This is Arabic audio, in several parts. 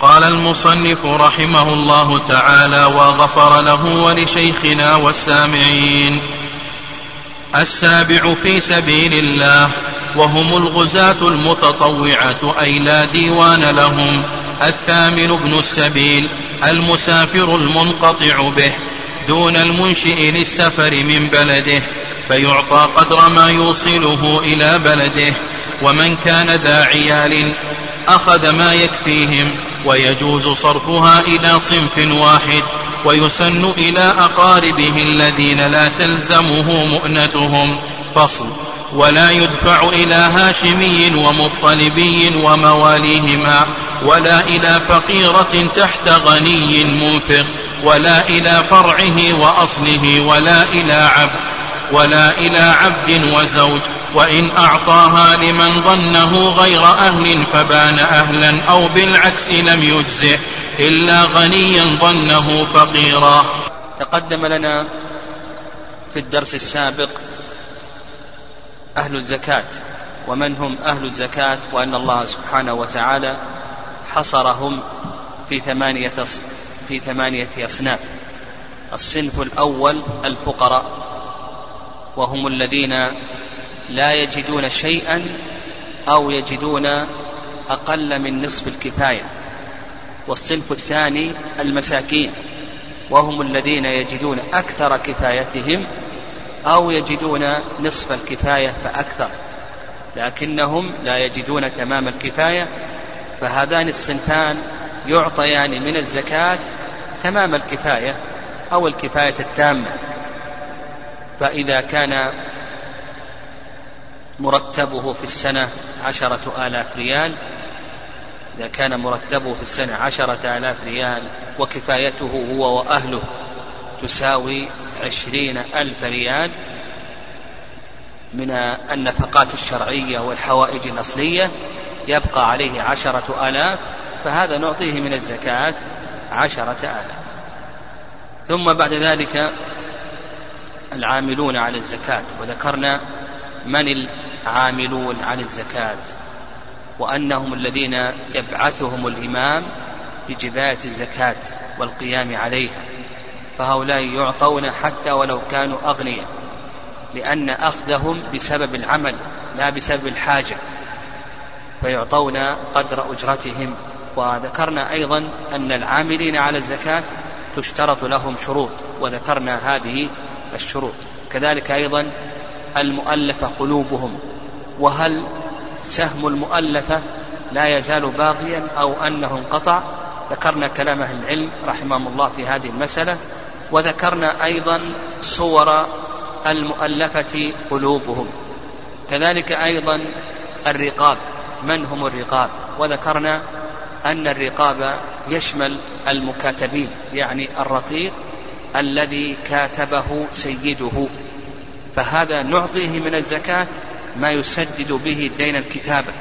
قال المصنف رحمه الله تعالى وغفر له ولشيخنا والسامعين. السابع في سبيل الله وهم الغزاة المتطوعة أي لا ديوان لهم. الثامن ابن السبيل المسافر المنقطع به دون المنشئ للسفر من بلده فيعطى قدر ما يوصله إلى بلده. ومن كان ذا عيال أخذ ما يكفيهم ويجوز صرفها إلى صنف واحد ويسن إلى أقاربه الذين لا تلزمه مؤنتهم. فصل. ولا يدفع إلى هاشمي ومطلبي ومواليهما ولا إلى فقيرة تحت غني منفق ولا إلى فرعه وأصله ولا إلى عبد ولا إلى عبد وزوج وإن أعطاها لمن ظنه غير أهل فبان أهلا أو بالعكس لم يجزئ إلا غنيا ظنه فقيرا. تقدم لنا في الدرس السابق أهل الزكاة ومن هم أهل الزكاة وأن الله سبحانه وتعالى حصرهم في ثمانية في ثمانية أصناف. الصنف الأول الفقراء. وهم الذين لا يجدون شيئا أو يجدون أقل من نصف الكفاية. والصنف الثاني المساكين. وهم الذين يجدون أكثر كفايتهم أو يجدون نصف الكفاية فأكثر. لكنهم لا يجدون تمام الكفاية فهذان الصنفان يعطيان من الزكاة تمام الكفاية أو الكفاية التامة. فإذا كان مرتبه في السنة عشرة آلاف ريال إذا كان مرتبه في السنة عشرة آلاف ريال وكفايته هو وأهله تساوي عشرين ألف ريال من النفقات الشرعية والحوائج الأصلية يبقى عليه عشرة آلاف فهذا نعطيه من الزكاة عشرة آلاف. ثم بعد ذلك العاملون على الزكاة. وذكرنا من العاملون على الزكاة. وأنهم الذين يبعثهم الإمام بجباية الزكاة والقيام عليها. فهؤلاء يعطون حتى ولو كانوا أغنياء لأن أخذهم بسبب العمل لا بسبب الحاجة. فيعطون قدر أجرتهم. وذكرنا أيضا أن العاملين على الزكاة تشترط لهم شروط. وذكرنا هذه الشروط. كذلك أيضا المؤلفة قلوبهم. وهل سهم المؤلفة لا يزال باقيا أو أنه انقطع؟ ذكرنا كلام أهل العلم رحمهم الله في هذه المسألة. وذكرنا أيضا صور المؤلفة قلوبهم. كذلك أيضا الرقاب. من هم الرقاب؟ وذكرنا أن الرقاب يشمل المكاتبين يعني الرقيق الذي كاتبه سيده. فهذا نعطيه من الزكاة ما يسدد به دين الكتابة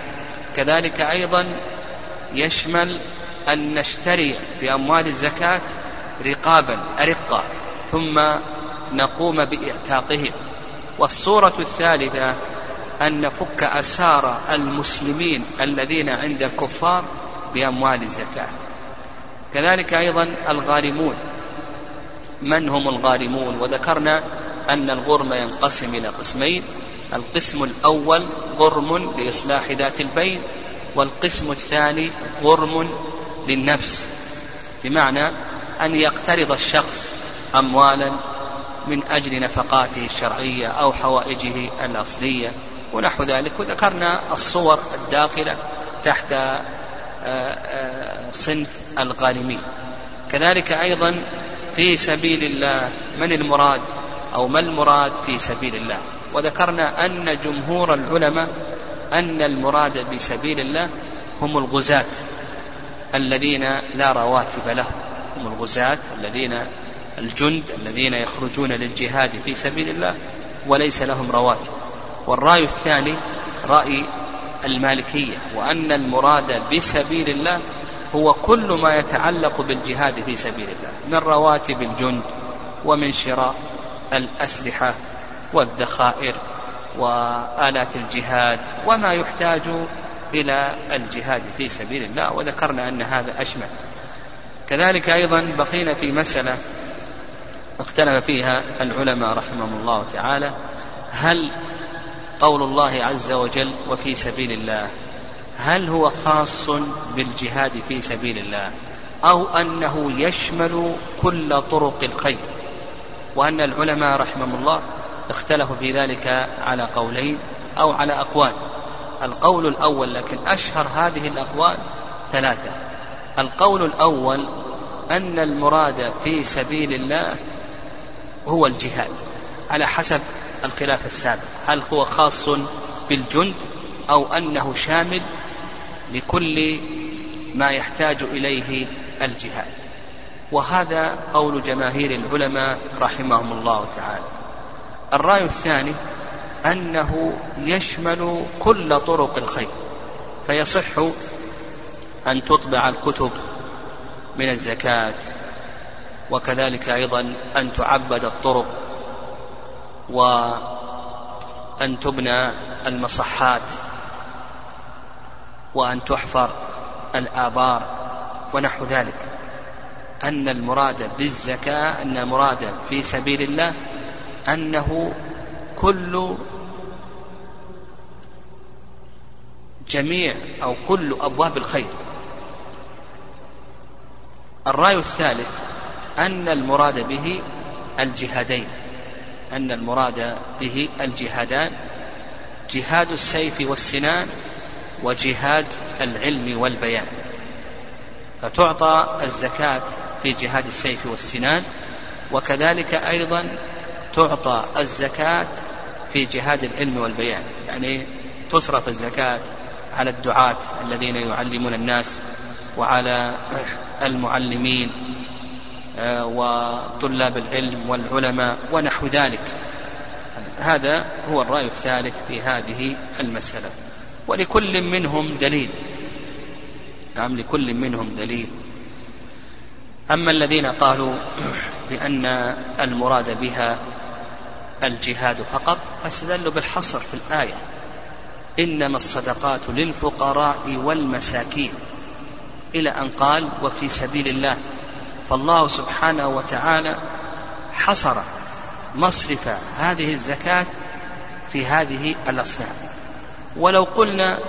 كذلك أيضا يشمل أن نشتري بأموال الزكاة رقابا أرقا ثم نقوم بإعتاقهم والصورة الثالثة أن نفك أسار المسلمين الذين عند الكفار بأموال الزكاة. كذلك أيضا الغارمون. من هم الغارمون؟ وذكرنا أن الغرم ينقسم إلى قسمين. القسم الأول غرم لإصلاح ذات البين والقسم الثاني غرم للنفس. بمعنى أن يقترض الشخص أموالا من أجل نفقاته الشرعية أو حوائجه الأصلية. ونحو ذلك. وذكرنا الصور الداخلة تحت آه، آه، صنف الغارمين. كذلك أيضا في سبيل الله. من المراد أو ما المراد في سبيل الله؟ وذكرنا أن جمهور العلماء أن المراد بسبيل الله هم الغزاة الذين لا رواتب لهم هم الغزاة الذين الجند الذين يخرجون للجهاد في سبيل الله وليس لهم رواتب. والرأي الثاني رأي المالكية وأن المراد بسبيل الله هو كل ما يتعلق بالجهاد في سبيل الله من رواتب الجند ومن شراء الأسلحة والذخائر وآلات الجهاد وما يحتاج إلى الجهاد في سبيل الله وذكرنا أن هذا أشمل. كذلك أيضا بقينا في مسألة اختلف فيها العلماء رحمهم الله تعالى هل قول الله عز وجل وفي سبيل الله هل هو خاص بالجهاد في سبيل الله أو أنه يشمل كل طرق الخير؟ وأن العلماء رحمهم الله اختلفوا في ذلك على قولين أو على أقوال. القول الأول لكن أشهر هذه الأقوال ثلاثة. القول الأول أن المراد في سبيل الله هو الجهاد على حسب الخلاف السابق. هل هو خاص بالجند أو أنه شامل لكل ما يحتاج إليه الجهاد. وهذا قول جماهير العلماء رحمهم الله تعالى. الرأي الثاني أنه يشمل كل طرق الخير فيصح أن تطبع الكتب من الزكاة وكذلك أيضا أن تعبد الطرق وأن تبنى المصحات وأن تحفر الآبار ونحو ذلك. أن المراد بالزكاة أن المراد في سبيل الله أنه كل جميع أو كل أبواب الخير. الرأي الثالث أن المراد به الجهادين. أن المراد به الجهادان. جهاد السيف والسنان وجهاد العلم والبيان. فتعطى الزكاة في جهاد السيف والسنان وكذلك أيضا تعطى الزكاة في جهاد العلم والبيان. يعني تصرف الزكاة على الدعاة الذين يعلمون الناس وعلى المعلمين آه، وطلاب العلم والعلماء ونحو ذلك. هذا هو الرأي الثالث في هذه المسألة. ولكل منهم دليل. نعم لكل منهم دليل. أما الذين قالوا بأن المراد بها الجهاد فقط فاستدلوا بالحصر في الآية. إنما الصدقات للفقراء والمساكين. إلى أن قال وفي سبيل الله. فالله سبحانه وتعالى حصر مصرف هذه الزكاة في هذه الأصناف ولو قلنا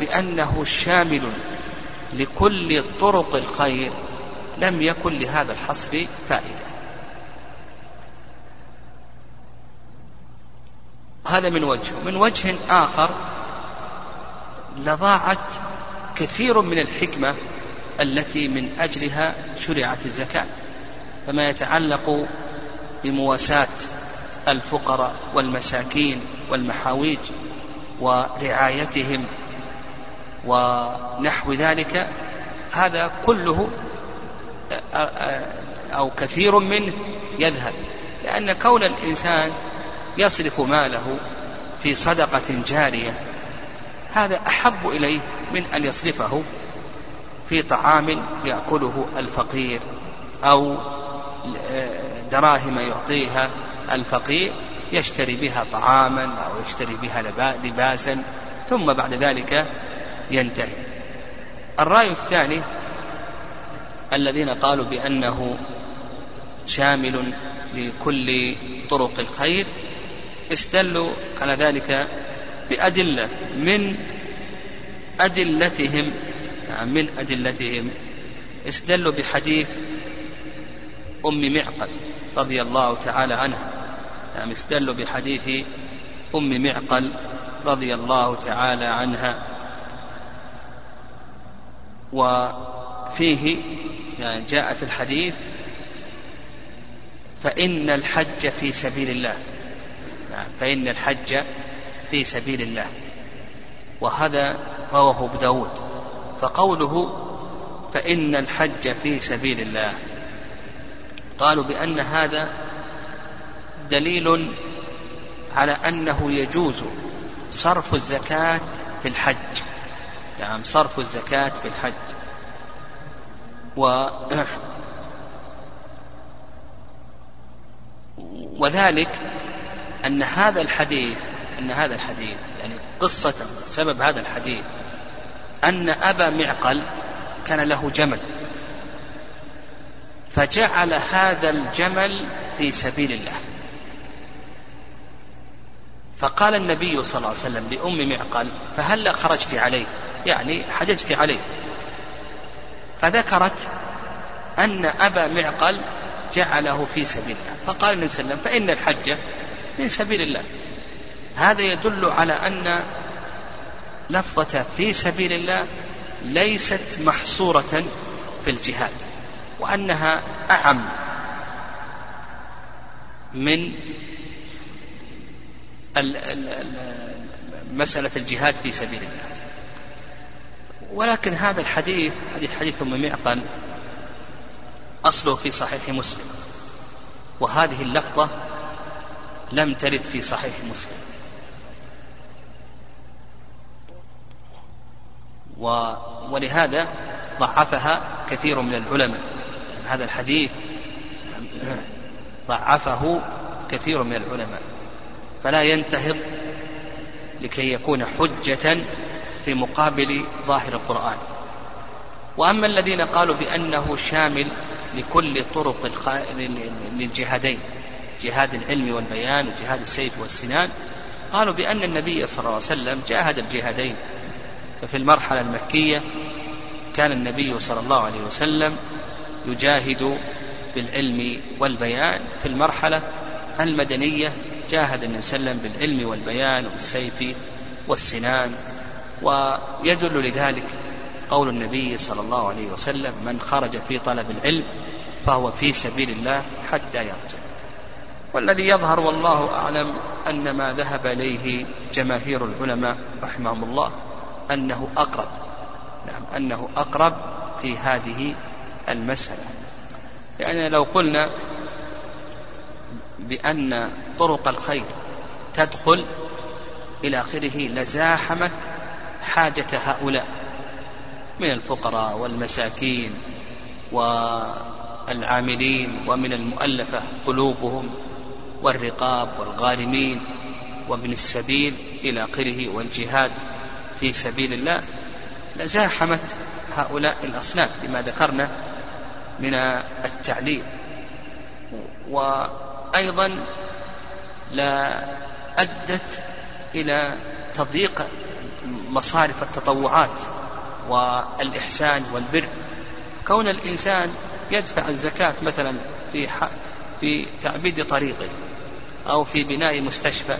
بأنه شامل لكل طرق الخير لم يكن لهذا الحصر فائدة. هذا من وجه. من وجه آخر لضاعت كثير من الحكمة التي من أجلها شرعت الزكاة فما يتعلق بمواساة الفقراء والمساكين والمحاويج. ورعايتهم ونحو ذلك هذا كله أو كثير منه يذهب لأن كون الإنسان يصرف ماله في صدقة جارية هذا أحب إليه من أن يصرفه في طعام يأكله الفقير أو دراهم يعطيها الفقير. يشتري بها طعاما أو يشتري بها لباسا ثم بعد ذلك ينتهي. الرأي الثاني الذين قالوا بأنه شامل لكل طرق الخير استدلوا على ذلك بأدلة من أدلتهم من أدلتهم. استدلوا بحديث أم معقل رضي الله تعالى عنها. يعني استدلوا بحديث أم معقل رضي الله تعالى عنها. وفيه يعني جاء في الحديث فإن الحج في سبيل الله. يعني فإن الحج في سبيل الله. وهذا رواه أبو داود. فقوله فإن الحج في سبيل الله قالوا بأن هذا دليل على أنه يجوز صرف الزكاة في الحج. نعم صرف الزكاة في الحج. و وذلك أن هذا الحديث أن هذا الحديث يعني قصة سبب هذا الحديث أن أبا معقل كان له جمل. فجعل هذا الجمل في سبيل الله. فقال النبي صلى الله عليه وسلم لأم معقل فهل خرجت عليه؟ يعني حججت عليه. فذكرت أن أبا معقل جعله في سبيل الله. فقال النبي صلى الله عليه وسلم فإن الحج من سبيل الله. هذا يدل على أن لفظة في سبيل الله ليست محصورة في الجهاد وأنها أعم من مسألة الجهاد في سبيل الله. ولكن هذا الحديث حديث حديث أم معقل أصله في صحيح مسلم. وهذه اللفظة لم ترد في صحيح مسلم. و ولهذا ضعفها كثير من العلماء. هذا الحديث ضعفه كثير من العلماء. فلا ينتهض لكي يكون حجة في مقابل ظاهر القرآن وأما الذين قالوا بأنه شامل لكل طرق. للجهادين جهاد العلم والبيان وجهاد السيف والسنان قالوا بأن النبي صلى الله عليه وسلم جاهد الجهادين ففي المرحلة المكية كان النبي صلى الله عليه وسلم يجاهد بالعلم والبيان في المرحلة المدنية جاهد النبي صلى الله عليه وسلم بالعلم والبيان والسيف والسنان ويدل لذلك قول النبي صلى الله عليه وسلم من خرج في طلب العلم فهو في سبيل الله حتى يرجع. والذي يظهر والله أعلم أن ما ذهب إليه جماهير العلماء رحمهم الله أنه أقرب نعم أنه أقرب في هذه المسألة. يعني لو قلنا بأن طرق الخير تدخل إلى آخره لزاحمت حاجة هؤلاء من الفقراء والمساكين والعاملين ومن المؤلفة قلوبهم والرقاب والغارمين وابن السبيل إلى آخره والجهاد في سبيل الله لزاحمت هؤلاء الأصناف لما ذكرنا من التعليل وأيضا لا أدت إلى تضييق مصارف التطوعات والإحسان والبر. كون الإنسان يدفع الزكاة مثلا في في تعبيد طريقه أو في بناء مستشفى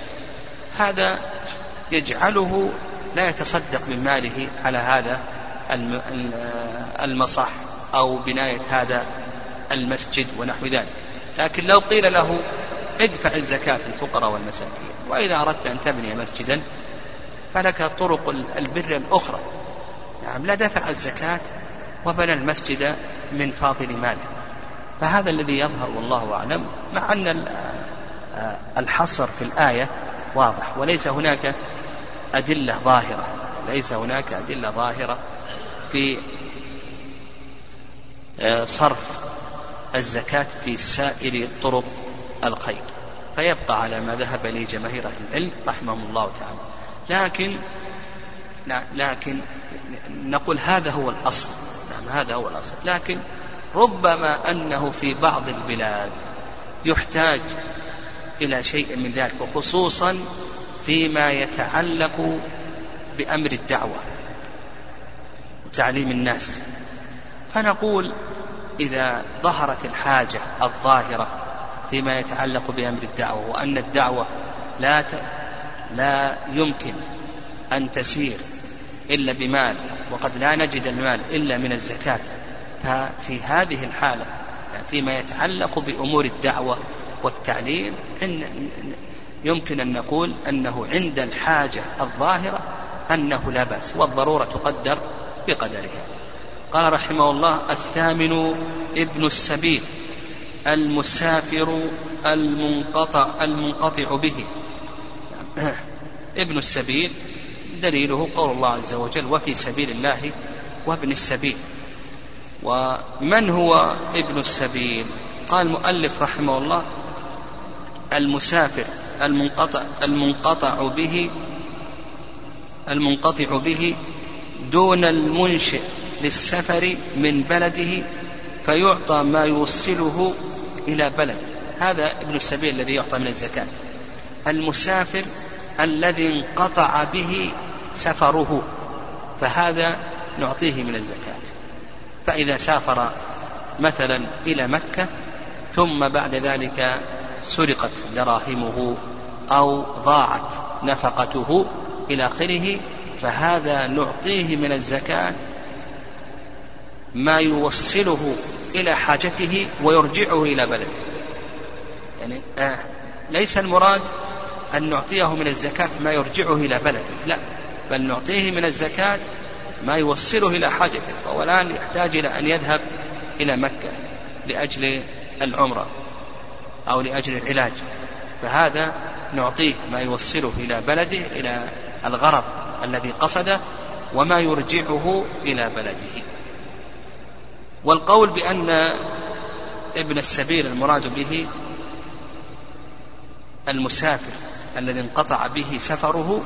هذا يجعله لا يتصدق من ماله على هذا المصح أو بناية هذا المسجد ونحو ذلك. لكن لو قيل له ادفع الزكاة للفقراء والمساكين وإذا أردت أن تبني مسجدا فلك طرق البر الأخرى. نعم لا دفع الزكاة وبنى المسجد من فاضل ماله. فهذا الذي يظهر والله أعلم مع أن الحصر في الآية واضح وليس هناك أدلة ظاهرة ليس هناك أدلة ظاهرة في آه، صرف الزكاة في سائر طرق الخير. فيبقى على ما ذهب إليه جماهير أهل العلم رحمهم الله تعالى. لكن لكن نقول هذا هو الأصل. نعم هذا هو الأصل. لكن ربما أنه في بعض البلاد يحتاج إلى شيء من ذلك وخصوصا فيما يتعلق بأمر الدعوة وتعليم الناس. فنقول إذا ظهرت الحاجة الظاهرة فيما يتعلق بأمر الدعوة وأن الدعوة لا ت... لا يمكن أن تسير إلا بمال وقد لا نجد المال إلا من الزكاة. ففي هذه الحالة فيما يتعلق بأمور الدعوة والتعليم يمكن أن نقول أنه عند الحاجة الظاهرة أنه لا بأس والضرورة تقدر بقدرها. قال رحمه الله الثامن ابن السبيل المسافر المنقطع المنقطع به. ابن السبيل دليله قول الله عز وجل وفي سبيل الله وابن السبيل ومن هو ابن السبيل؟ قال المؤلف رحمه الله المسافر المنقطع المنقطع به المنقطع به دون المنشئ. للسفر من بلده فيعطى ما يوصله إلى بلده هذا ابن السبيل الذي يعطى من الزكاة. المسافر الذي انقطع به سفره فهذا نعطيه من الزكاة. فإذا سافر مثلا إلى مكة ثم بعد ذلك سرقت دراهمه أو ضاعت نفقته إلى آخره فهذا نعطيه من الزكاة ما يوصله إلى حاجته ويرجعه إلى بلده. يعني آه ليس المراد أن نعطيه من الزكاة ما يرجعه إلى بلده. لا بل نعطيه من الزكاة ما يوصله إلى حاجته فهو الآن يحتاج إلى أن يذهب إلى مكة لأجل العمرة أو لأجل العلاج. فهذا نعطيه ما يوصله إلى بلده إلى الغرض الذي قصده وما يرجعه إلى بلده. والقول بأن ابن السبيل المراد به المسافر الذي انقطع به سفره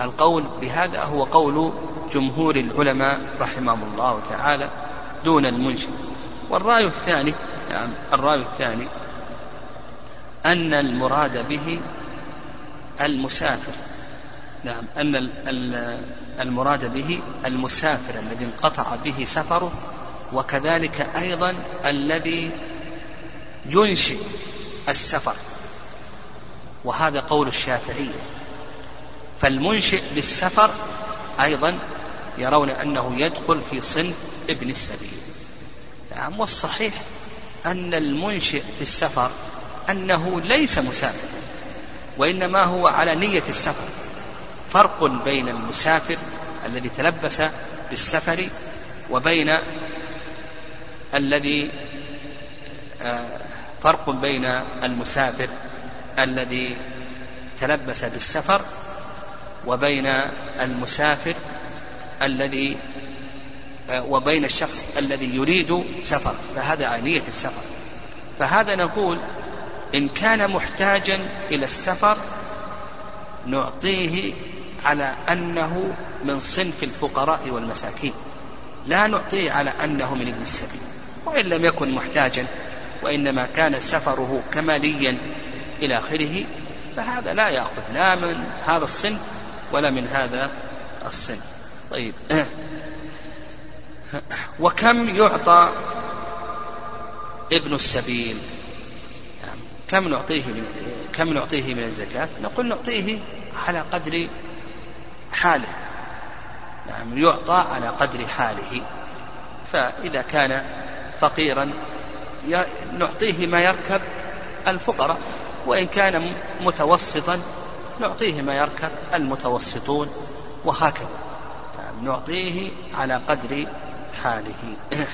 القول بهذا هو قول جمهور العلماء رحمهم الله تعالى دون المنشئ. والرأي الثاني يعني الرأي الثاني أن المراد به المسافر. نعم أن المراد به المسافر الذي انقطع به سفره وكذلك أيضا الذي ينشئ السفر وهذا قول الشافعية فالمنشئ بالسفر أيضا يرون أنه يدخل في صنف ابن السبيل. نعم والصحيح أن المنشئ في السفر أنه ليس مسافر وإنما هو على نية السفر. فرق بين المسافر الذي تلبس بالسفر وبين الذي آه، فرق بين المسافر الذي تلبس بالسفر وبين المسافر الذي آه، وبين الشخص الذي يريد سفر فهذا عينية السفر. فهذا نقول إن كان محتاجا إلى السفر نعطيه على أنه من صنف الفقراء والمساكين لا نعطيه على أنه من ابن السبيل. وإن لم يكن محتاجا وإنما كان سفره كماليا إلى آخره فهذا لا يأخذ لا من هذا الصنف ولا من هذا الصنف. طيب. وكم يعطى ابن السبيل؟ يعني كم نعطيه من كم نعطيه من الزكاة؟ نقول نعطيه على قدر حاله. نعم يعطى على قدر حاله. فإذا كان فقيرا. نعطيه ما يركب الفقراء. وإن كان متوسطا نعطيه ما يركب المتوسطون. وهكذا. نعم نعطيه على قدر حاله.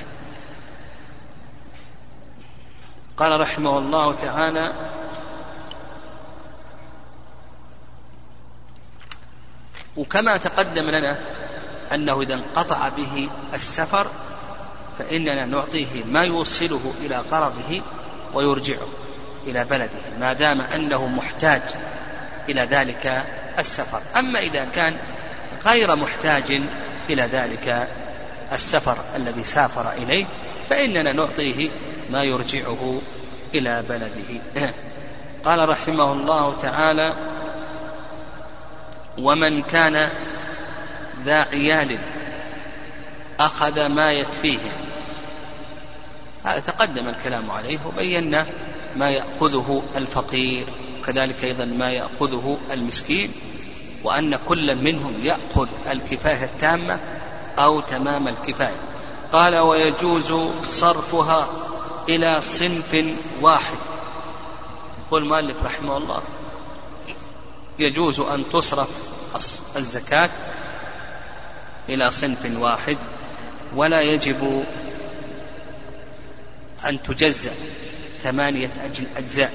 قال رحمه الله تعالى وكما تقدم لنا أنه إذا انقطع به السفر فإننا نعطيه ما يوصله إلى قرضه ويرجعه إلى بلده ما دام أنه محتاج إلى ذلك السفر. أما إذا كان غير محتاج إلى ذلك السفر الذي سافر إليه فإننا نعطيه ما يرجعه إلى بلده. قال رحمه الله تعالى ومن كان ذا عيال أخذ ما يكفيه هذا تقدم الكلام عليه وبينا ما يأخذه الفقير وكذلك أيضا ما يأخذه المسكين وأن كل منهم يأخذ الكفاية التامة أو تمام الكفاية. قال ويجوز صرفها إلى صنف واحد. يقول المؤلف رحمه الله يجوز أن تصرف الزكاة إلى صنف واحد ولا يجب أن تجزأ ثمانية أجزاء.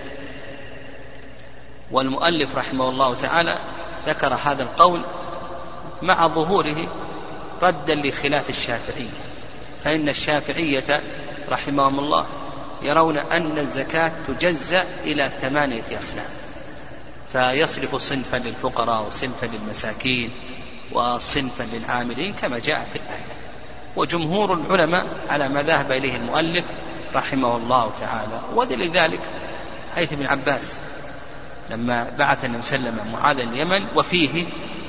والمؤلف رحمه الله تعالى ذكر هذا القول مع ظهوره ردا لخلاف الشافعية فإن الشافعية رحمهم الله يرون أن الزكاة تجزأ إلى ثمانية أصناف. فيصرف صنفا للفقراء وصنفا للمساكين وصنفا للعاملين كما جاء في الآية. وجمهور العلماء على ما ذهب إليه المؤلف رحمه الله تعالى. ودليل ذلك حيث ابن عباس. لما بعث النبي صلى الله عليه وسلم معاذ اليمن وفيه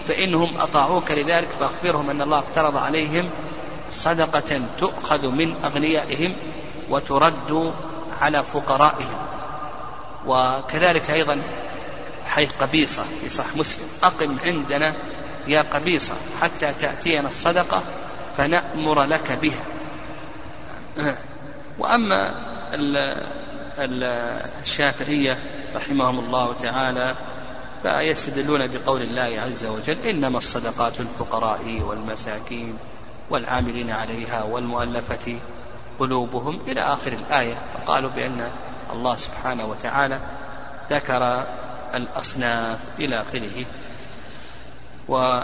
فإنهم أطاعوك لذلك فأخبرهم أن الله افترض عليهم صدقة تؤخذ من أغنيائهم وترد على فقرائهم. وكذلك أيضا حيث قبيصة في صح مسلم. أقم عندنا يا قبيصة حتى تأتينا الصدقة فنأمر لك بها. وأما الشافعية رحمهم الله تعالى فيستدلون بقول الله عز وجل إنما الصدقات الفقراء والمساكين والعاملين عليها والمؤلفة قلوبهم إلى آخر الآية فقالوا بأن الله سبحانه وتعالى ذكر الأصناف إلى آخره. و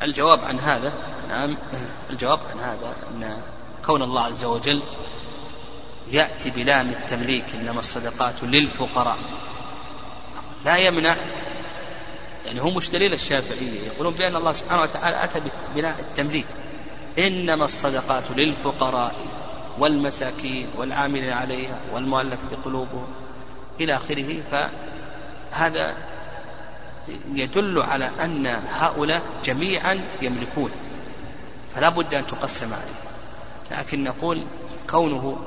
والجواب عن هذا نعم. الجواب عن هذا أن كون الله عز وجل يأتي بلام التمليك إنما الصدقات للفقراء. لا يمنع. يعني هو مش دليل الشافعية. يقولون بأن الله سبحانه وتعالى أتى ببناء التمليك. إنما الصدقات للفقراء والمساكين والعاملين عليها والمؤلفة قلوبهم إلى آخره. فهذا يدل على أن هؤلاء جميعا يملكون. فلا بد أن تقسم عليه. لكن نقول كونه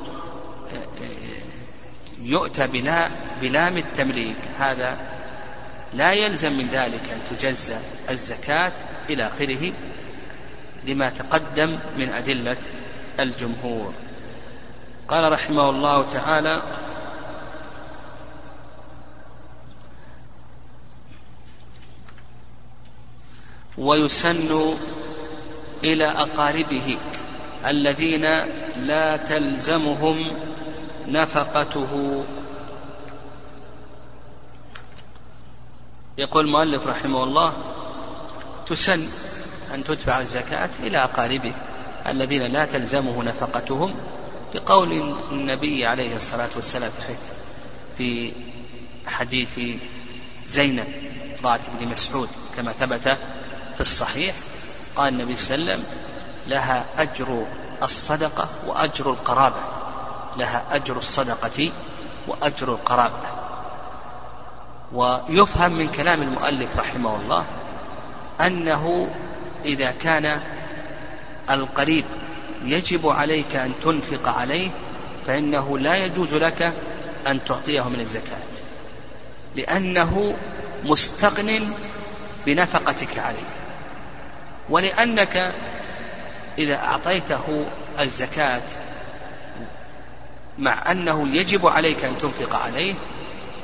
يؤتى بلام التمليك هذا لا يلزم من ذلك أن تجزى الزكاة إلى آخره لما تقدم من أدلة الجمهور. قال رحمه الله تعالى ويسن إلى أقاربه الذين لا تلزمهم نفقته. يقول المؤلف رحمه الله تسن أن تدفع الزكاة إلى أقاربه الذين لا تلزمه نفقتهم لقول النبي عليه الصلاة والسلام في حديث زينب امرأة بن مسعود كما ثبت في الصحيح. قال النبي صلى الله عليه وسلم لها أجر الصدقة وأجر القرابة. لها أجر الصدقة وأجر القرابة. ويفهم من كلام المؤلف رحمه الله أنه إذا كان القريب يجب عليك أن تنفق عليه فإنه لا يجوز لك أن تعطيه من الزكاة. لأنه مستغن بنفقتك عليه. ولأنك إذا أعطيته الزكاة مع أنه يجب عليك أن تنفق عليه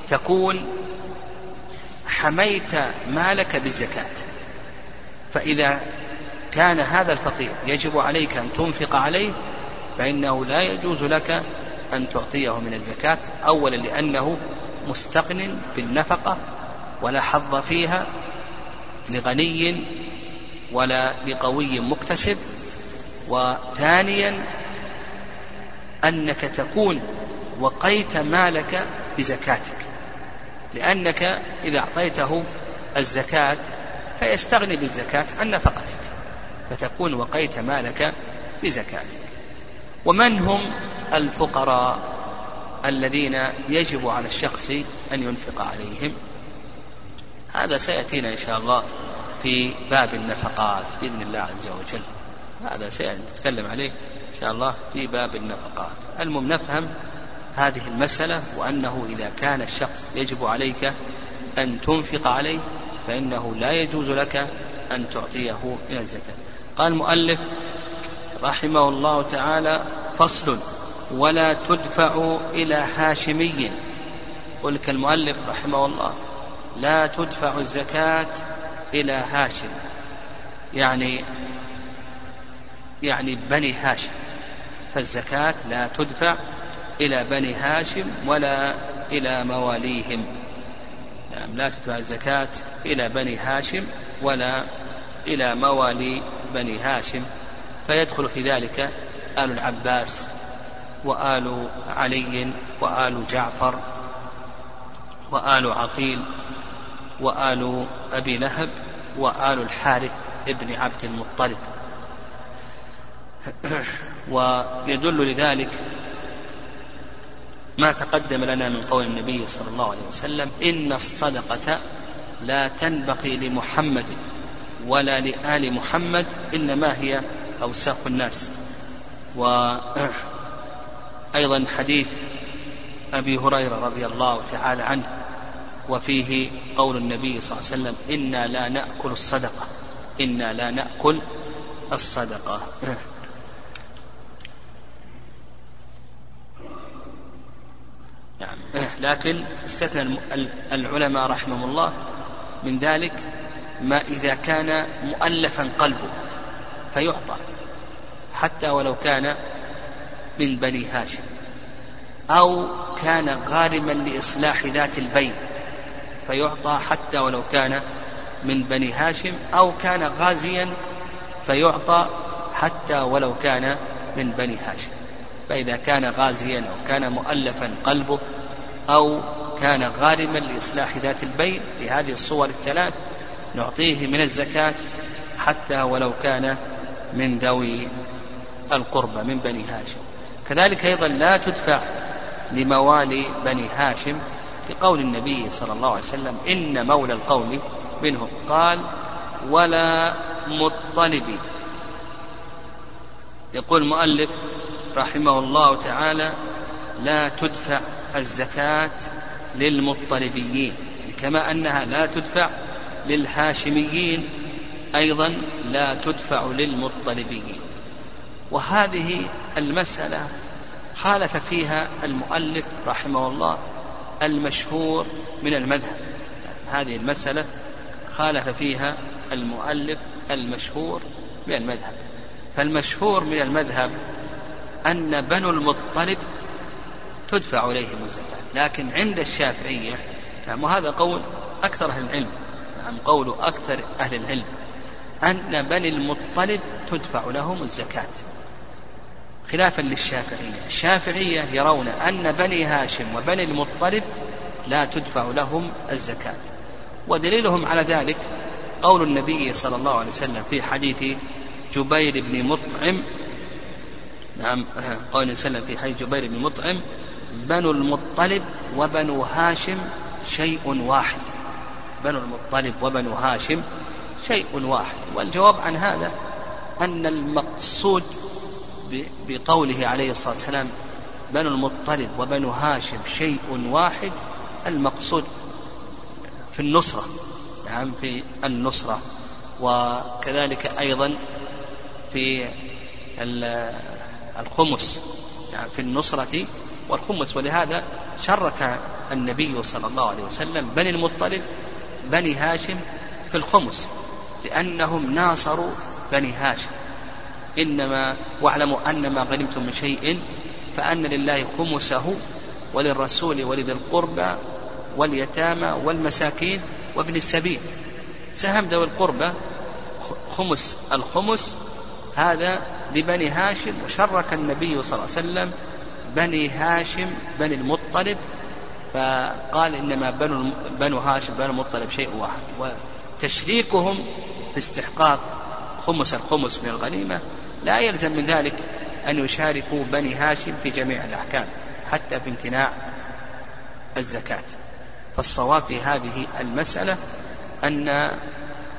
تكون حميت مالك بالزكاة. فإذا كان هذا الفقير يجب عليك أن تنفق عليه فإنه لا يجوز لك أن تعطيه من الزكاة أولا لأنه مستغن بالنفقة ولا حظ فيها لغني ولا لقوي مكتسب. وثانيا أنك تكون وقيت مالك بزكاتك لأنك إذا أعطيته الزكاة فيستغني بالزكاة عن نفقتك فتكون وقيت مالك بزكاتك. ومن هم الفقراء الذين يجب على الشخص أن ينفق عليهم؟ هذا سيأتينا إن شاء الله في باب النفقات بإذن الله عز وجل. هذا سنتكلم عليه إن شاء الله في باب النفقات. المهم نفهم هذه المسألة وأنه إذا كان الشخص يجب عليك أن تنفق عليه فإنه لا يجوز لك أن تعطيه من الزكاة. قال المؤلف رحمه الله تعالى فصل ولا تدفع إلى هاشمي. قل كالمؤلف رحمه الله لا تدفع الزكاة إلى هاشم. يعني يعني بني هاشم. فالزكاة لا تدفع إلى بني هاشم ولا إلى مواليهم. يعني لا تدفع الزكاة إلى بني هاشم ولا إلى موالي بني هاشم. فيدخل في ذلك آل العباس وآل علي وآل جعفر وآل عقيل وآل أبي لهب وآل الحارث ابن عبد المطلب. ويدل لذلك ما تقدم لنا من قول النبي صلى الله عليه وسلم إن الصدقة لا تنبغي لمحمد ولا لآل محمد إنما هي أوساق الناس. وأيضا حديث أبي هريرة رضي الله تعالى عنه وفيه قول النبي صلى الله عليه وسلم إنا لا نأكل الصدقة. إنا لا نأكل الصدقة. نعم. لكن استثنى العلماء رحمهم الله من ذلك ما إذا كان مؤلفا قلبه فيعطى حتى ولو كان من بني هاشم أو كان غارما لإصلاح ذات البين. فيعطى حتى ولو كان من بني هاشم أو كان غازيا فيعطى حتى ولو كان من بني هاشم. فإذا كان غازيا أو كان مؤلفا قلبه أو كان غارما لإصلاح ذات البين لهذه الصور الثلاث نعطيه من الزكاة حتى ولو كان من ذوي القربى من بني هاشم. كذلك أيضا لا تدفع لموالي بني هاشم لقول النبي صلى الله عليه وسلم إن مولى القوم منهم. قال ولا مطلب. يقول المؤلف رحمه الله تعالى لا تدفع الزكاة للمطلبيين. يعني كما أنها لا تدفع للهاشميين أيضا لا تدفع للمطلبيين. وهذه المسألة خالف فيها المؤلف رحمه الله المشهور من المذهب. هذه المسألة خالف فيها المؤلف المشهور من المذهب. فالمشهور من المذهب أن بنو المطلب تدفع إليهم الزكاة لكن عند الشافعية نعم وهذا قول أكثر أهل العلم نعم قول أكثر أهل العلم أن بني المطلب تدفع لهم الزكاة. خلافا للشافعية. الشافعية يرون أن بني هاشم وبني المطلب لا تدفع لهم الزكاة. ودليلهم على ذلك قول النبي صلى الله عليه وسلم في حديث جبير بن مطعم. نعم قول النبي صلى الله عليه وسلم في حديث جبير بن مطعم بنو المطلب وبنو هاشم شيء واحد. بنو المطلب وبنو هاشم شيء واحد. والجواب عن هذا أن المقصود بقوله عليه الصلاة والسلام بنو المطلب وبنو هاشم شيء واحد المقصود في النصرة. نعم في النصرة. وكذلك أيضا في الخمس. يعني في النصرة والخمس. ولهذا شرك النبي صلى الله عليه وسلم بني المطلب بني هاشم في الخمس لأنهم ناصروا بني هاشم. إنما واعلموا أن ما غنمتم من شيء فأن لله خمسه وللرسول ولذي القربى واليتامى والمساكين وابن السبيل. سهم ذوي القربى خمس الخمس هذا لبني هاشم وشرك النبي صلى الله عليه وسلم بني هاشم بني المطلب فقال إنما بنو بنو هاشم بنو المطلب شيء واحد. وتشريكهم في استحقاق خمس الخمس من الغنيمة لا يلزم من ذلك أن يشاركوا بني هاشم في جميع الأحكام حتى في امتناع الزكاة. فالصواب في هذه المسألة أن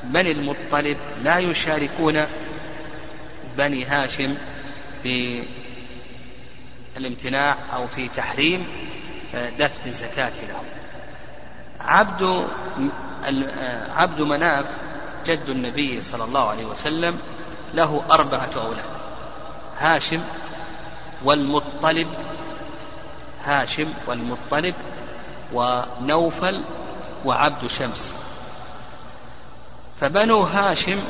بني المطلب لا يشاركون بني هاشم في الامتناع أو في تحريم آه، دفع الزكاة لهم. عبد آه، عبد مناف جد النبي صلى الله عليه وسلم له أربعة أولاد. هاشم والمطلب هاشم والمطلب ونوفل وعبد شمس. فبنو هاشم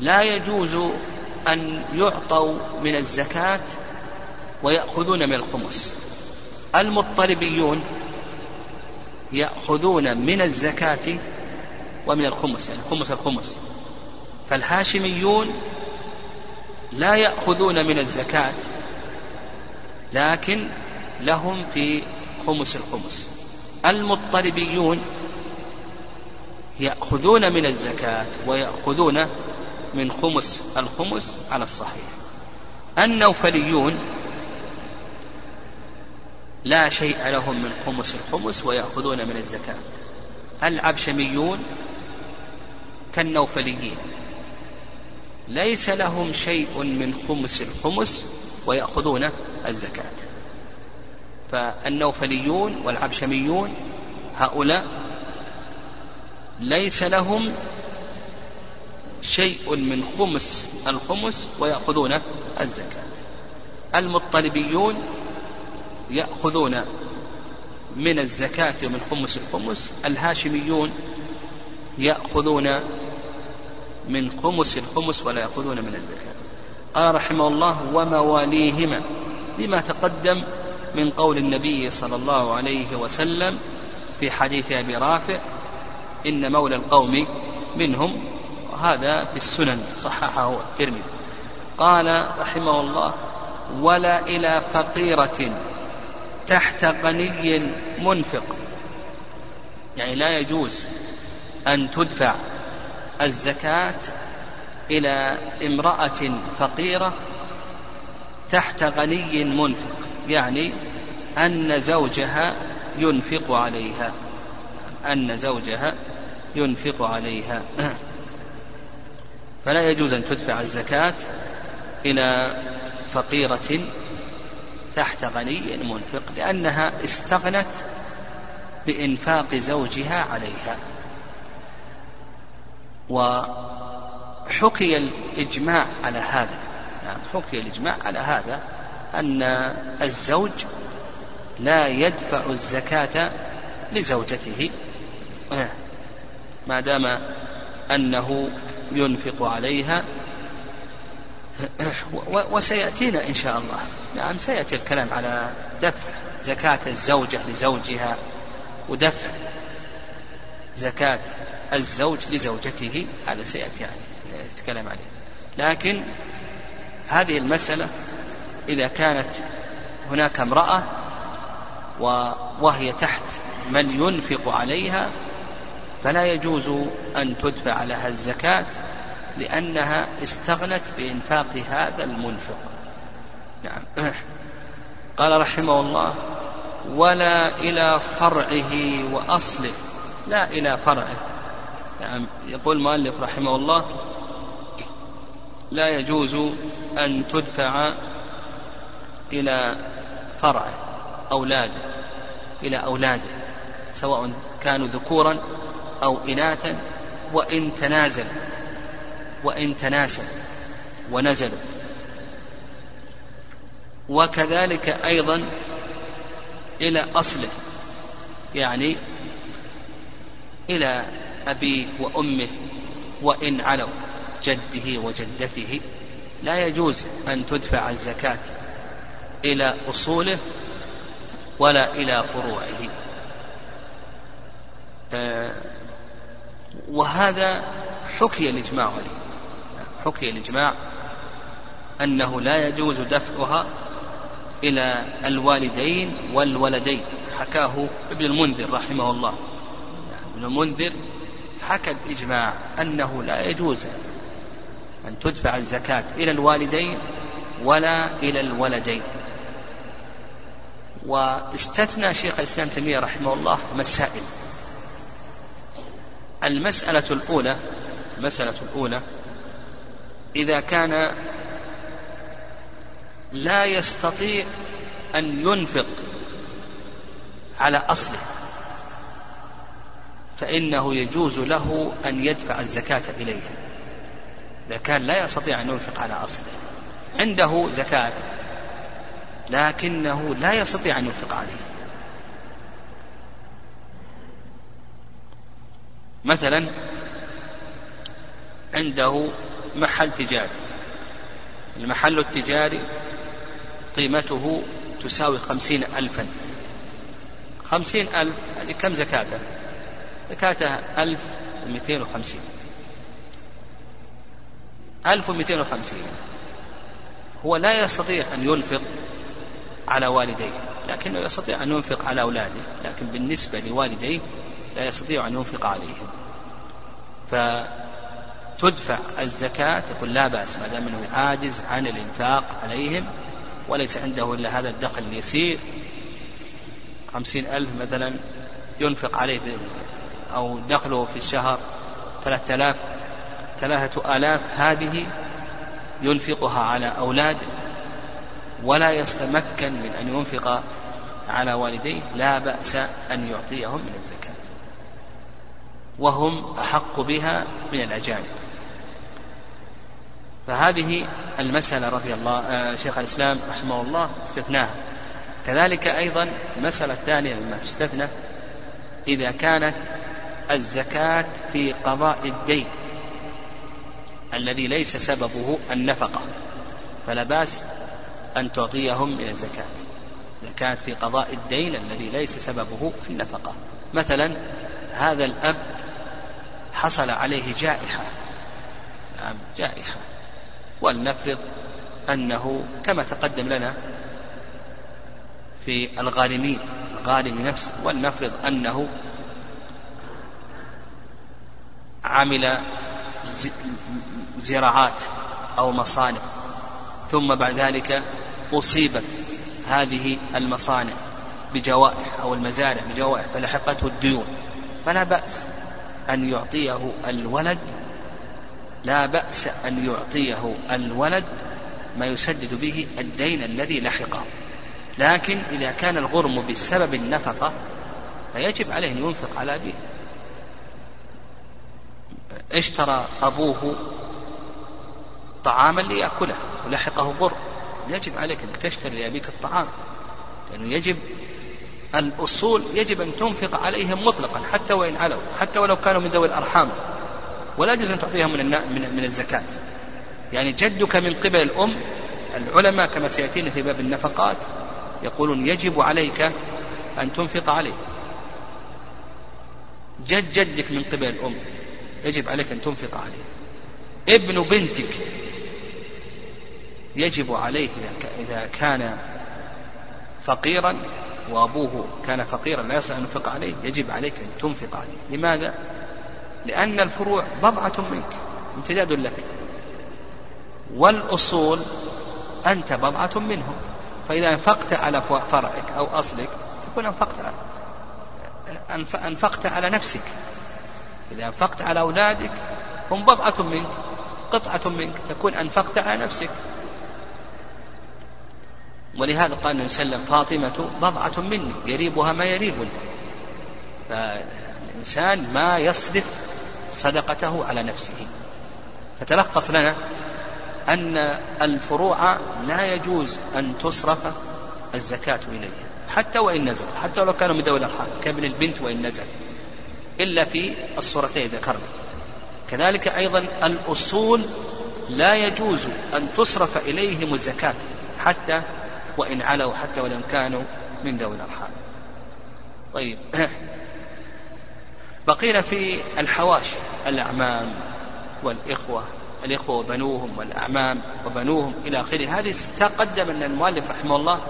لا يجوز أن يعطوا من الزكاة ويأخذون من الخمس. المطلبيون يأخذون من الزكاة ومن الخمس يعني خمس الخمس. فالهاشميون لا يأخذون من الزكاة لكن لهم في خمس الخمس. المطلبيون يأخذون من الزكاة ويأخذون من خمس الخمس على الصحيح. النوفليون لا شيء لهم من خمس الخمس ويأخذون من الزكاة. العبشميون كالنوفليين. ليس لهم شيء من خمس الخمس ويأخذون الزكاة. فالنوفليون والعبشميون هؤلاء ليس لهم شيء من خمس الخمس ويأخذون الزكاة. المطلبيون يأخذون من الزكاة ومن خمس الخمس الهاشميون يأخذون من خمس الخمس ولا يأخذون من الزكاة. قال رحمه الله ومواليهما لما تقدم من قول النبي صلى الله عليه وسلم في حديث أبي رافع إن مولى القوم منهم وهذا في السنن صححه الترمذي. قال رحمه الله ولا إلى فقيرة تحت غني منفق. يعني لا يجوز أن تدفع الزكاة إلى امرأة فقيرة تحت غني منفق يعني أن زوجها ينفق عليها أن زوجها ينفق عليها. فلا يجوز أن تدفع الزكاة إلى فقيرة تحت غني منفق لأنها استغنت بإنفاق زوجها عليها. وحكي الإجماع على هذا. يعني حكي الإجماع على هذا أن الزوج لا يدفع الزكاة لزوجته. ما دام أنه ينفق عليها وسيأتينا إن شاء الله. نعم سيأتي الكلام على دفع زكاة الزوجة لزوجها ودفع زكاة الزوج لزوجته هذا سيأتي يعني نتكلم عليه. لكن هذه المسألة إذا كانت هناك امرأة وهي تحت من ينفق عليها فلا يجوز أن تدفع لها الزكاة لأنها استغنت بإنفاق هذا المنفق. نعم. قال رحمه الله ولا إلى فرعه وأصله. لا إلى فرعه. نعم. يقول المؤلف رحمه الله لا يجوز أن تدفع إلى فرعه أولاده إلى أولاده سواء كانوا ذكورا أو إناثا وإن تنازل وإن تناسل ونزلوا. وكذلك أيضا إلى أصله يعني إلى أبيه وأمه وإن علوا جده وجدته. لا يجوز أن تدفع الزكاة إلى أصوله ولا إلى فروعه. آه، وهذا حكي الإجماع عليه. حكي الإجماع أنه لا يجوز دفعها إلى الوالدين والولدين. حكاه ابن المنذر رحمه الله. ابن المنذر حكى الإجماع أنه لا يجوز أن تدفع الزكاة إلى الوالدين ولا إلى الولدين. واستثنى شيخ الإسلام تيمية رحمه الله مسائل. المسألة الأولى المسألة الأولى إذا كان لا يستطيع أن ينفق على أصله. فإنه يجوز له أن يدفع الزكاة إليها. إذا كان لا يستطيع أن ينفق على أصله. عنده زكاة لكنه لا يستطيع أن ينفق عليه. مثلا عنده محل تجاري. المحل التجاري قيمته تساوي خمسين ألفا. خمسين ألف هذه كم زكاته زكاتها ألف ومئتين وخمسين. ألف ومئتين وخمسين. هو لا يستطيع أن ينفق على والديه لكنه يستطيع أن ينفق على أولاده لكن بالنسبة لوالديه لا يستطيع أن ينفق عليهم. فتدفع الزكاة يقول لا بأس ما دام أنه عاجز عن الإنفاق عليهم وليس عنده إلا هذا الدخل اليسير. خمسين ألف مثلا ينفق عليه أو دخله في الشهر ثلاثة آلاف ثلاثة آلاف هذه ينفقها على أولاده ولا يتمكن من أن ينفق على والديه لا بأس أن يعطيهم من الزكاة. وهم أحق بها من الأجانب. فهذه المسألة رضي الله آه شيخ الإسلام رحمه الله استثناها. كذلك أيضا المسألة الثانية مما استثنى إذا كانت الزكاة في قضاء الدين الذي ليس سببه النفقة. فلا بأس أن تعطيهم من الزكاة. كانت في قضاء الدين الذي ليس سببه النفقة. مثلا هذا الأب حصل عليه جائحة. نعم جائحة. ولنفرض أنه كما تقدم لنا في الغارمين الغارم نفسه. ولنفرض أنه عمل زراعات أو مصانع. ثم بعد ذلك أصيبت هذه المصانع بجوائح أو المزارع بجوائح فلحقته الديون. فلا بأس أن يعطيه الولد لا بأس أن يعطيه الولد ما يسدد به الدين الذي لحقه. لكن إذا كان الغرم بسبب النفقة فيجب عليه أن ينفق على أبيه. اشترى أبوه طعاما ليأكله ولحقه غرم يجب عليك أنك تشتري لأبيك الطعام لأنه يجب الأصول يجب أن تنفق عليهم مطلقا حتى وإن علوا حتى ولو كانوا من ذوي الأرحام. ولا يجوز أن تعطيهم من من من الزكاة. يعني جدك من قبل الأم العلماء كما سيأتينا في باب النفقات يقولون يجب عليك أن تنفق عليه. جد جدك من قبل الأم. يجب عليك أن تنفق عليه. ابن بنتك يجب عليه إذا كان فقيرا وأبوه كان فقيرا لا يستطيع أن ينفق عليه يجب عليك أن تنفق عليه. لماذا؟ لأن الفروع بضعة منك امتداد لك. والأصول أنت بضعة منهم. فإذا أنفقت على فرعك أو أصلك تكون أنفقت على أنفقت على نفسك. إذا أنفقت على أولادك هم بضعة منك قطعة منك تكون أنفقت على نفسك. ولهذا قال النبي صلى الله عليه وسلم فاطمة بضعة مني يريبها ما يريبني فالإنسان ما يصرف صدقته على نفسه. فتلخص لنا أن الفروع لا يجوز أن تصرف الزكاة إليها حتى وإن نزل حتى ولو كانوا من ذوي الأرحام كابن البنت وإن نزل. إلا في الصورتين ذكرنا. كذلك أيضا الأصول لا يجوز أن تصرف إليهم الزكاة حتى وإن علوا حتى ولو كانوا من ذوي الأرحام. طيب. بقينا في الحواشي الأعمام والإخوة الإخوة وبنوهم والأعمام وبنوهم إلى آخره. هذه تقدم أن المؤلف رحمه الله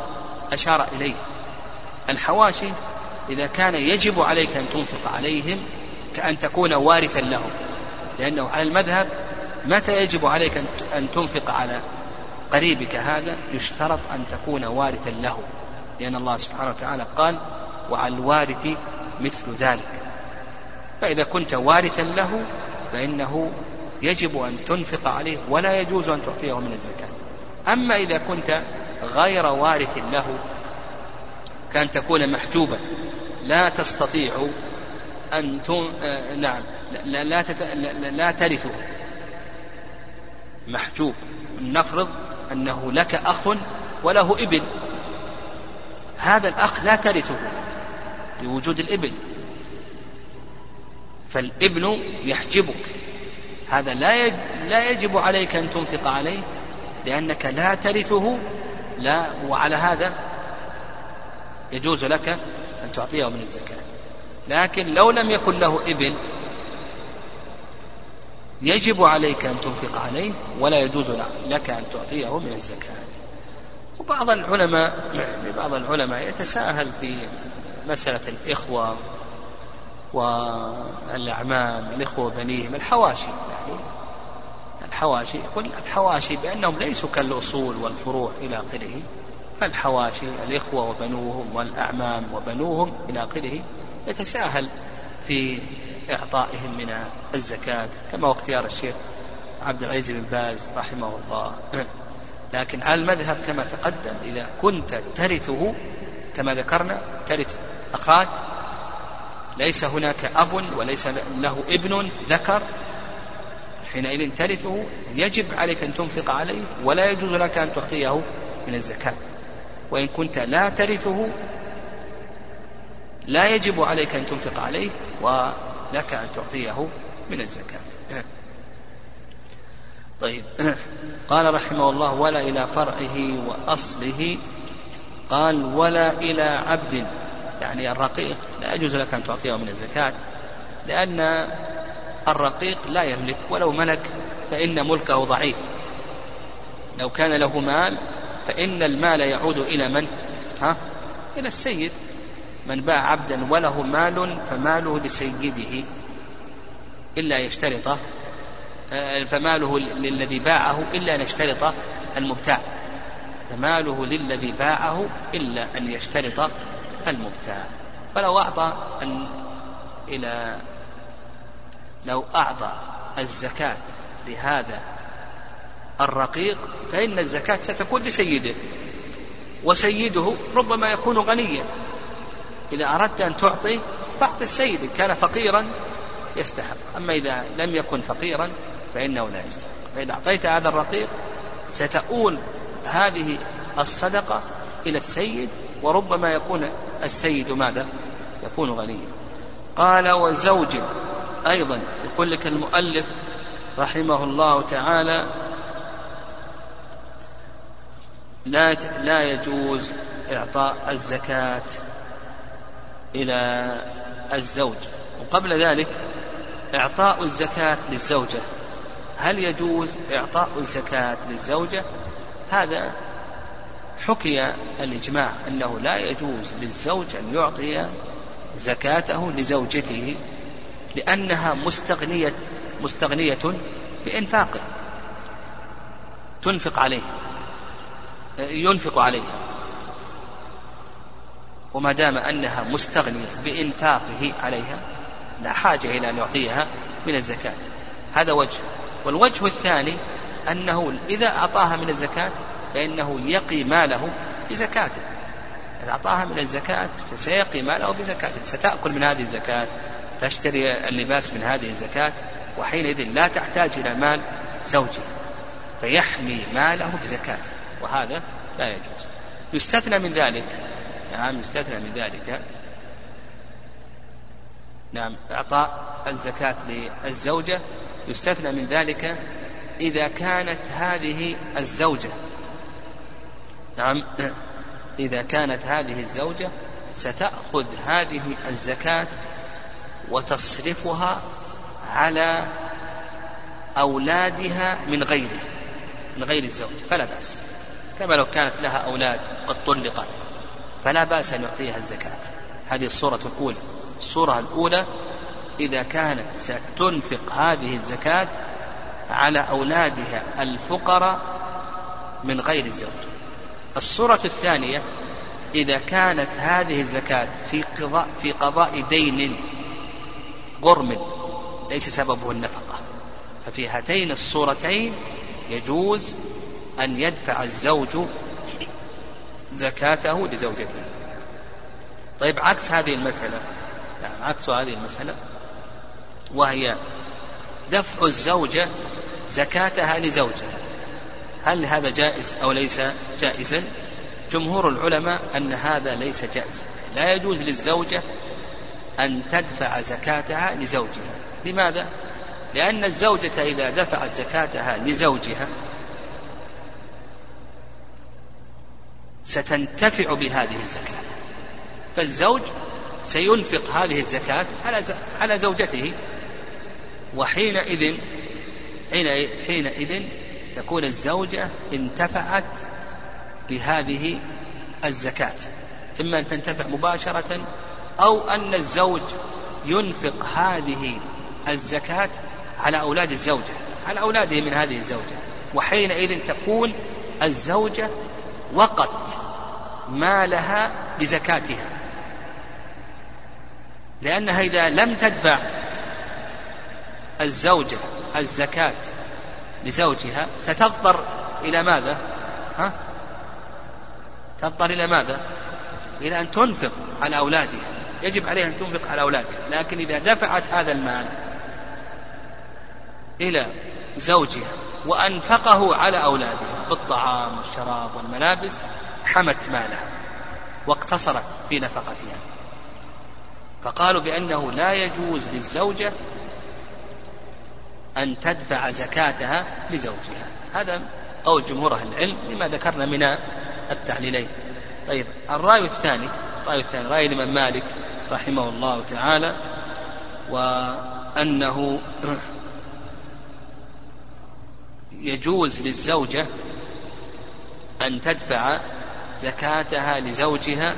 أشار إليه. الحواشي إذا كان يجب عليك أن تنفق عليهم كأن تكون وارثا لهم. لأنه على المذهب متى يجب عليك أن تنفق على قريبك هذا؟ يشترط أن تكون وارثا له. لأن الله سبحانه وتعالى قال وعلى الوارث مثل ذلك. فإذا كنت وارثا له فإنه يجب أن تنفق عليه ولا يجوز أن تعطيه من الزكاة. أما إذا كنت غير وارث له كان تكون محجوبا لا تستطيع أن تن... آه نعم. لا, لا, تت... لا, لا ترثه محجوب. نفرض أنه لك أخ وله ابن. هذا الأخ لا ترثه لوجود الابن. فالابن يحجبك. هذا لا لا يجب عليك أن تنفق عليه لأنك لا ترثه. لا وعلى هذا يجوز لك أن تعطيه من الزكاة. لكن لو لم يكن له ابن يجب عليك أن تنفق عليه ولا يجوز لك أن تعطيه من الزكاة. وبعض العلماء يعني بعض العلماء يتساهل في مسألة الإخوة والأعمام الإخوة وبنيهم الحواشي يعني. الحواشي يقول الحواشي بأنهم ليسوا كالأصول والفروع إلى آخره. فالحواشي الإخوة وبنوهم والأعمام وبنوهم إلى آخره يتساهل في إعطائهم من الزكاة كما هو اختيار الشيخ عبد العزيز بن باز رحمه الله. لكن على المذهب كما تقدم إذا كنت ترثه كما ذكرنا ترث أخاك ليس هناك أب وليس له ابن ذكر حينئذ ترثه يجب عليك أن تنفق عليه ولا يجوز لك أن تعطيه من الزكاة. وإن كنت لا ترثه لا يجب عليك أن تنفق عليه ولك أن تعطيه من الزكاة. طيب. قال رحمه الله ولا إلى فرعه وأصله قال ولا إلى عبد يعني الرقيق لا يجوز لك أن تعطيه من الزكاة لأن الرقيق لا يملك ولو ملك فإن ملكه ضعيف. لو كان له مال فإن المال يعود إلى من؟ ها؟ إلى السيد من باع عبدا وله مال فماله لسيده إلا يشترط آه، فماله للذي باعه إلا أن يشترط المبتاع فماله للذي باعه إلا أن يشترط المبتاع فلو أعطى أن إلى لو أعطى الزكاة لهذا الرقيق فإن الزكاة ستكون لسيده وسيده ربما يكون غنيا. إذا أردت أن تعطي فأعط السيد إن كان فقيرا يستحق. أما إذا لم يكن فقيرا فإنه لا يستحق. فإذا أعطيت هذا الرقيق ستؤول هذه الصدقة إلى السيد وربما يكون السيد ماذا؟ يكون غنيا. قال وزوج أيضا يقول لك المؤلف رحمه الله تعالى لا لا يجوز إعطاء الزكاة إلى الزوج. وقبل ذلك إعطاء الزكاة للزوجة. هل يجوز إعطاء الزكاة للزوجة؟ هذا حكي الإجماع أنه لا يجوز للزوج أن يعطي زكاته لزوجته لأنها مستغنية مستغنية بإنفاقه. تنفق عليه. ينفق عليها. وما دام أنها مستغنية بإنفاقه عليها لا حاجة إلى أن يعطيها من الزكاة. هذا وجه. والوجه الثاني أنه إذا أعطاها من الزكاة فإنه يقي ماله بزكاته. إذا أعطاها من الزكاة فسيقي ماله بزكاته. ستأكل من هذه الزكاة تشتري اللباس من هذه الزكاة وحينئذ لا تحتاج إلى مال زوجها فيحمي ماله بزكاته. وهذا لا يجوز. يستثنى من ذلك. نعم يستثنى من ذلك. نعم إعطاء الزكاة للزوجة. يستثنى من ذلك إذا كانت هذه الزوجة. نعم إذا كانت هذه الزوجة ستأخذ هذه الزكاة وتصرفها على أولادها من غيره من غير الزوج. فلا بأس. كما لو كانت لها أولاد قد طلقت فلا بأس أن يعطيها الزكاة. هذه الصورة الأولى. الصورة الأولى إذا كانت ستنفق هذه الزكاة على أولادها الفقراء من غير الزوج. الصورة الثانية إذا كانت هذه الزكاة في قضاء في قضاء دين غرم ليس سببه النفقة. ففي هاتين الصورتين يجوز أن يدفع الزوج زكاته لزوجته. طيب عكس هذه المسألة يعني عكس هذه المسألة وهي دفع الزوجة زكاتها لزوجها. هل هذا جائز أو ليس جائزا؟ جمهور العلماء أن هذا ليس جائزا. لا يجوز للزوجة أن تدفع زكاتها لزوجها. لماذا؟ لأن الزوجة إذا دفعت زكاتها لزوجها ستنتفع بهذه الزكاة. فالزوج سينفق هذه الزكاة على على زوجته. وحينئذ حينئذ تكون الزوجة انتفعت بهذه الزكاة. إما أن تنتفع مباشرة أو أن الزوج ينفق هذه الزكاة على أولاد الزوجة على أولاده من هذه الزوجة. وحينئذ تكون الزوجة وقت مالها لزكاتها لأنها إذا لم تدفع الزوجة الزكاة لزوجها ستضطر إلى ماذا؟ ها؟ تضطر إلى ماذا؟ إلى أن تنفق على أولادها يجب عليها أن تنفق على أولادها لكن إذا دفعت هذا المال إلى زوجها وأنفقه على أولادها بالطعام والشراب والملابس حمت مالها واقتصرت في نفقتها. فقالوا بأنه لا يجوز للزوجة أن تدفع زكاتها لزوجها. هذا قول جمهور أهل العلم لما ذكرنا من التعليلين. طيب الرأي الثاني الرأي الثاني رأي الإمام مالك رحمه الله تعالى وأنه يجوز للزوجة أن تدفع زكاتها لزوجها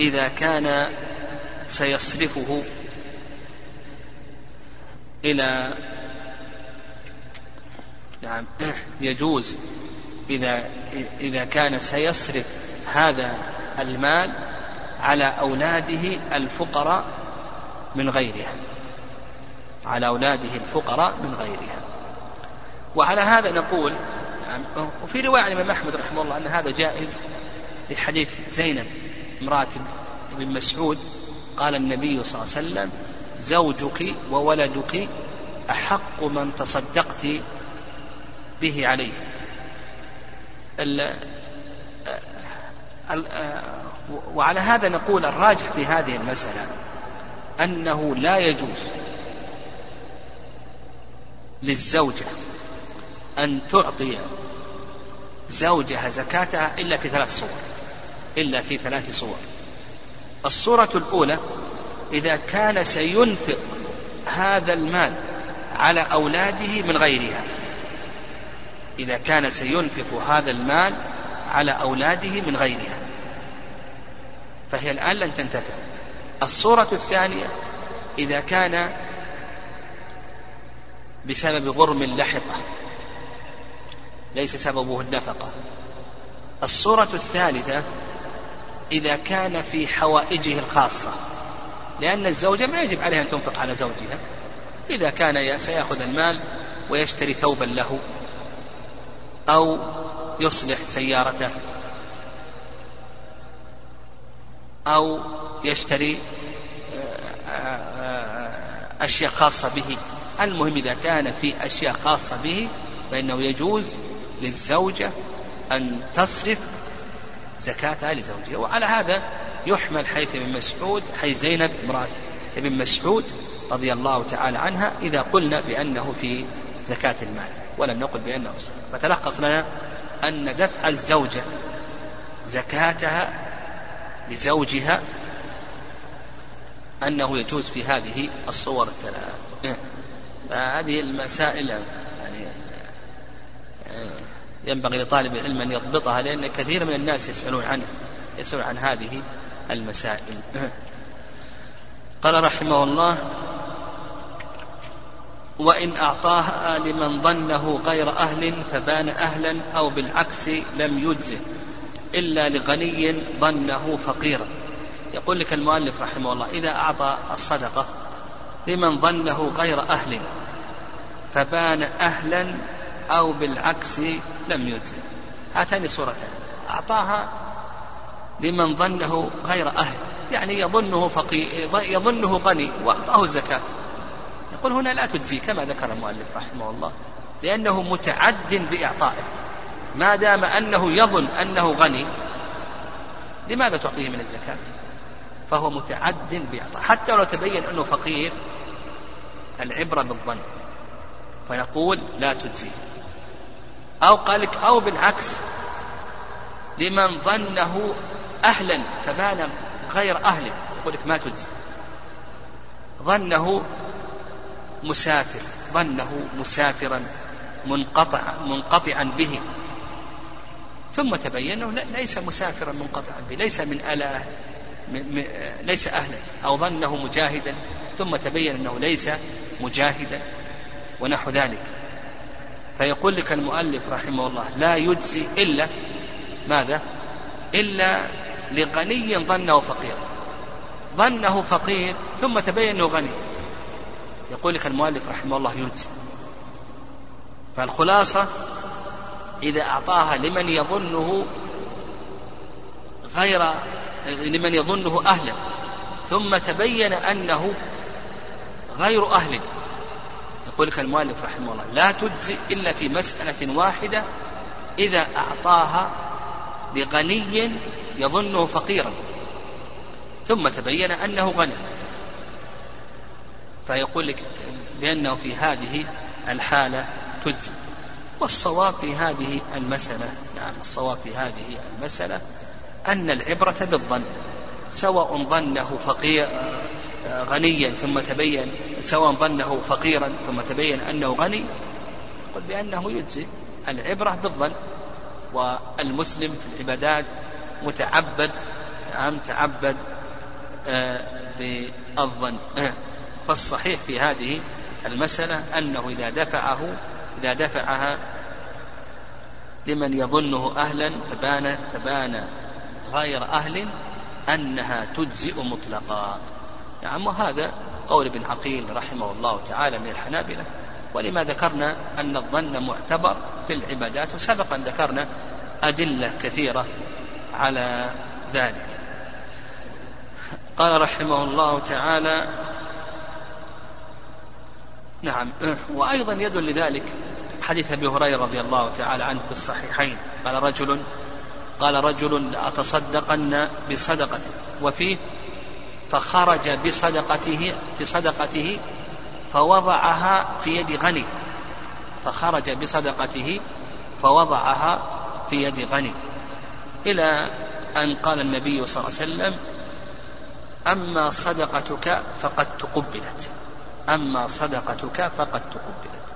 إذا كان سيصرفه إلى نعم يجوز إذا إذا كان سيصرف هذا المال على أولاده الفقراء من غيرها على أولاده الفقراء من غيرها. وعلى هذا نقول وفي رواية عن الإمام أحمد رحمه الله أن هذا جائز لحديث زينب امرأة ابن مسعود قال النبي صلى الله عليه وسلم زوجك وولدك أحق من تصدقت به عليه. وعلى هذا نقول الراجح في هذه المسألة أنه لا يجوز للزوجة أن تعطي زوجها زكاتها إلا في ثلاث صور إلا في ثلاث صور. الصورة الأولى إذا كان سينفق هذا المال على أولاده من غيرها. إذا كان سينفق هذا المال على أولاده من غيرها. فهي الآن لن تنتفع. الصورة الثانية إذا كان بسبب غرم لحقة ليس سببه النفقة. الصورة الثالثة إذا كان في حوائجه الخاصة لأن الزوجة ما يجب عليها أن تنفق على زوجها. إذا كان سيأخذ المال ويشتري ثوبا له أو يصلح سيارته أو يشتري آه، آه، أشياء خاصة به. المهم إذا كان في أشياء خاصة به فإنه يجوز للزوجة أن تصرف زكاتها لزوجها. وعلى هذا يحمل حيث ابن مسعود حيث زينب امرأة ابن مسعود رضي الله تعالى عنها إذا قلنا بأنه في زكاة المال ولم نقل بأنه صدق. فتلخص لنا أن دفع الزوجة زكاتها لزوجها أنه يجوز في هذه الصور الثلاث. هذه المسائل يعني ينبغي لطالب العلم أن يضبطها لأن كثير من الناس يسألون عنها يسألون عن هذه المسائل. قال رحمه الله وإن أعطاها لمن ظنه غير أهل فبان أهلا أو بالعكس لم يجزه إلا لغني ظنه فقيرا. يقول لك المؤلف رحمه الله إذا أعطى الصدقة لمن ظنه غير أهل فبان أهلا أو بالعكس لم يجزه. هاتان صورتان. أعطاها لمن ظنه غير أهل. يعني يظنه فقير يظنه غني وأعطاه الزكاة. يقول هنا لا تجزي كما ذكر المؤلف رحمه الله لأنه متعد بإعطائه. ما دام أنه يظن أنه غني لماذا تعطيه من الزكاة؟ فهو متعد بإعطاء. حتى لو تبين أنه فقير العبرة بالظن. فنقول لا تجزي. أو قال لك أو بالعكس. لمن ظنه أهلا فبان غير أهل يقول لك ما تجزي. ظنه مسافر ظنه مسافرا منقطع منقطعا به. ثم تبين أنه ليس مسافرا منقطعا به ليس من ألا ليس أهلا أو ظنه مجاهدا. ثم تبين أنه ليس مجاهدا ونحو ذلك. فيقول لك المؤلف رحمه الله لا يجزي إلا ماذا؟ إلا لغني ظنه فقيرا ظنه فقير ثم تبين أنه غني. يقول لك المؤلف رحمه الله يجزي. فالخلاصة إذا أعطاها لمن يظنه غير لمن يظنه أهلا ثم تبين أنه غير أهل. يقول لك المؤلف رحمه الله لا تجزي إلا في مسألة واحدة إذا أعطاها لغني يظنه فقيرا. ثم تبين أنه غني. فيقول لك بأنه في هذه الحالة تجزي والصواب في هذه المسألة نعم الصواب في هذه المسألة أن العبرة بالظن. سواء ظنه فقير غنيا ثم تبين سواء ظنه فقيرا ثم تبين أنه غني قل بأنه يجزي العبرة بالظن. والمسلم في العبادات متعبد نعم تعبد آه، بالظن. آه، فالصحيح في هذه المسألة أنه إذا دفعه إذا دفعها لمن يظنه أهلا فبان فبان غير أهل أنها تجزئ مطلقا. نعم وهذا قول ابن عقيل رحمه الله تعالى من الحنابلة. ولما ذكرنا أن الظن معتبر في العبادات وسبقا ذكرنا أدلة كثيرة على ذلك. قال رحمه الله تعالى نعم وأيضا يدل لذلك حديث أبي هريرة رضي الله تعالى عنه في الصحيحين. قال رجل قال رجل لأتصدقن بصدقته. وفيه فخرج بصدقته بصدقته فوضعها في يد غني. فخرج بصدقته فوضعها في يد غني. إلى أن قال النبي صلى الله عليه وسلم أما صدقتك فقد تقبلت. أما صدقتك فقد تقبلت.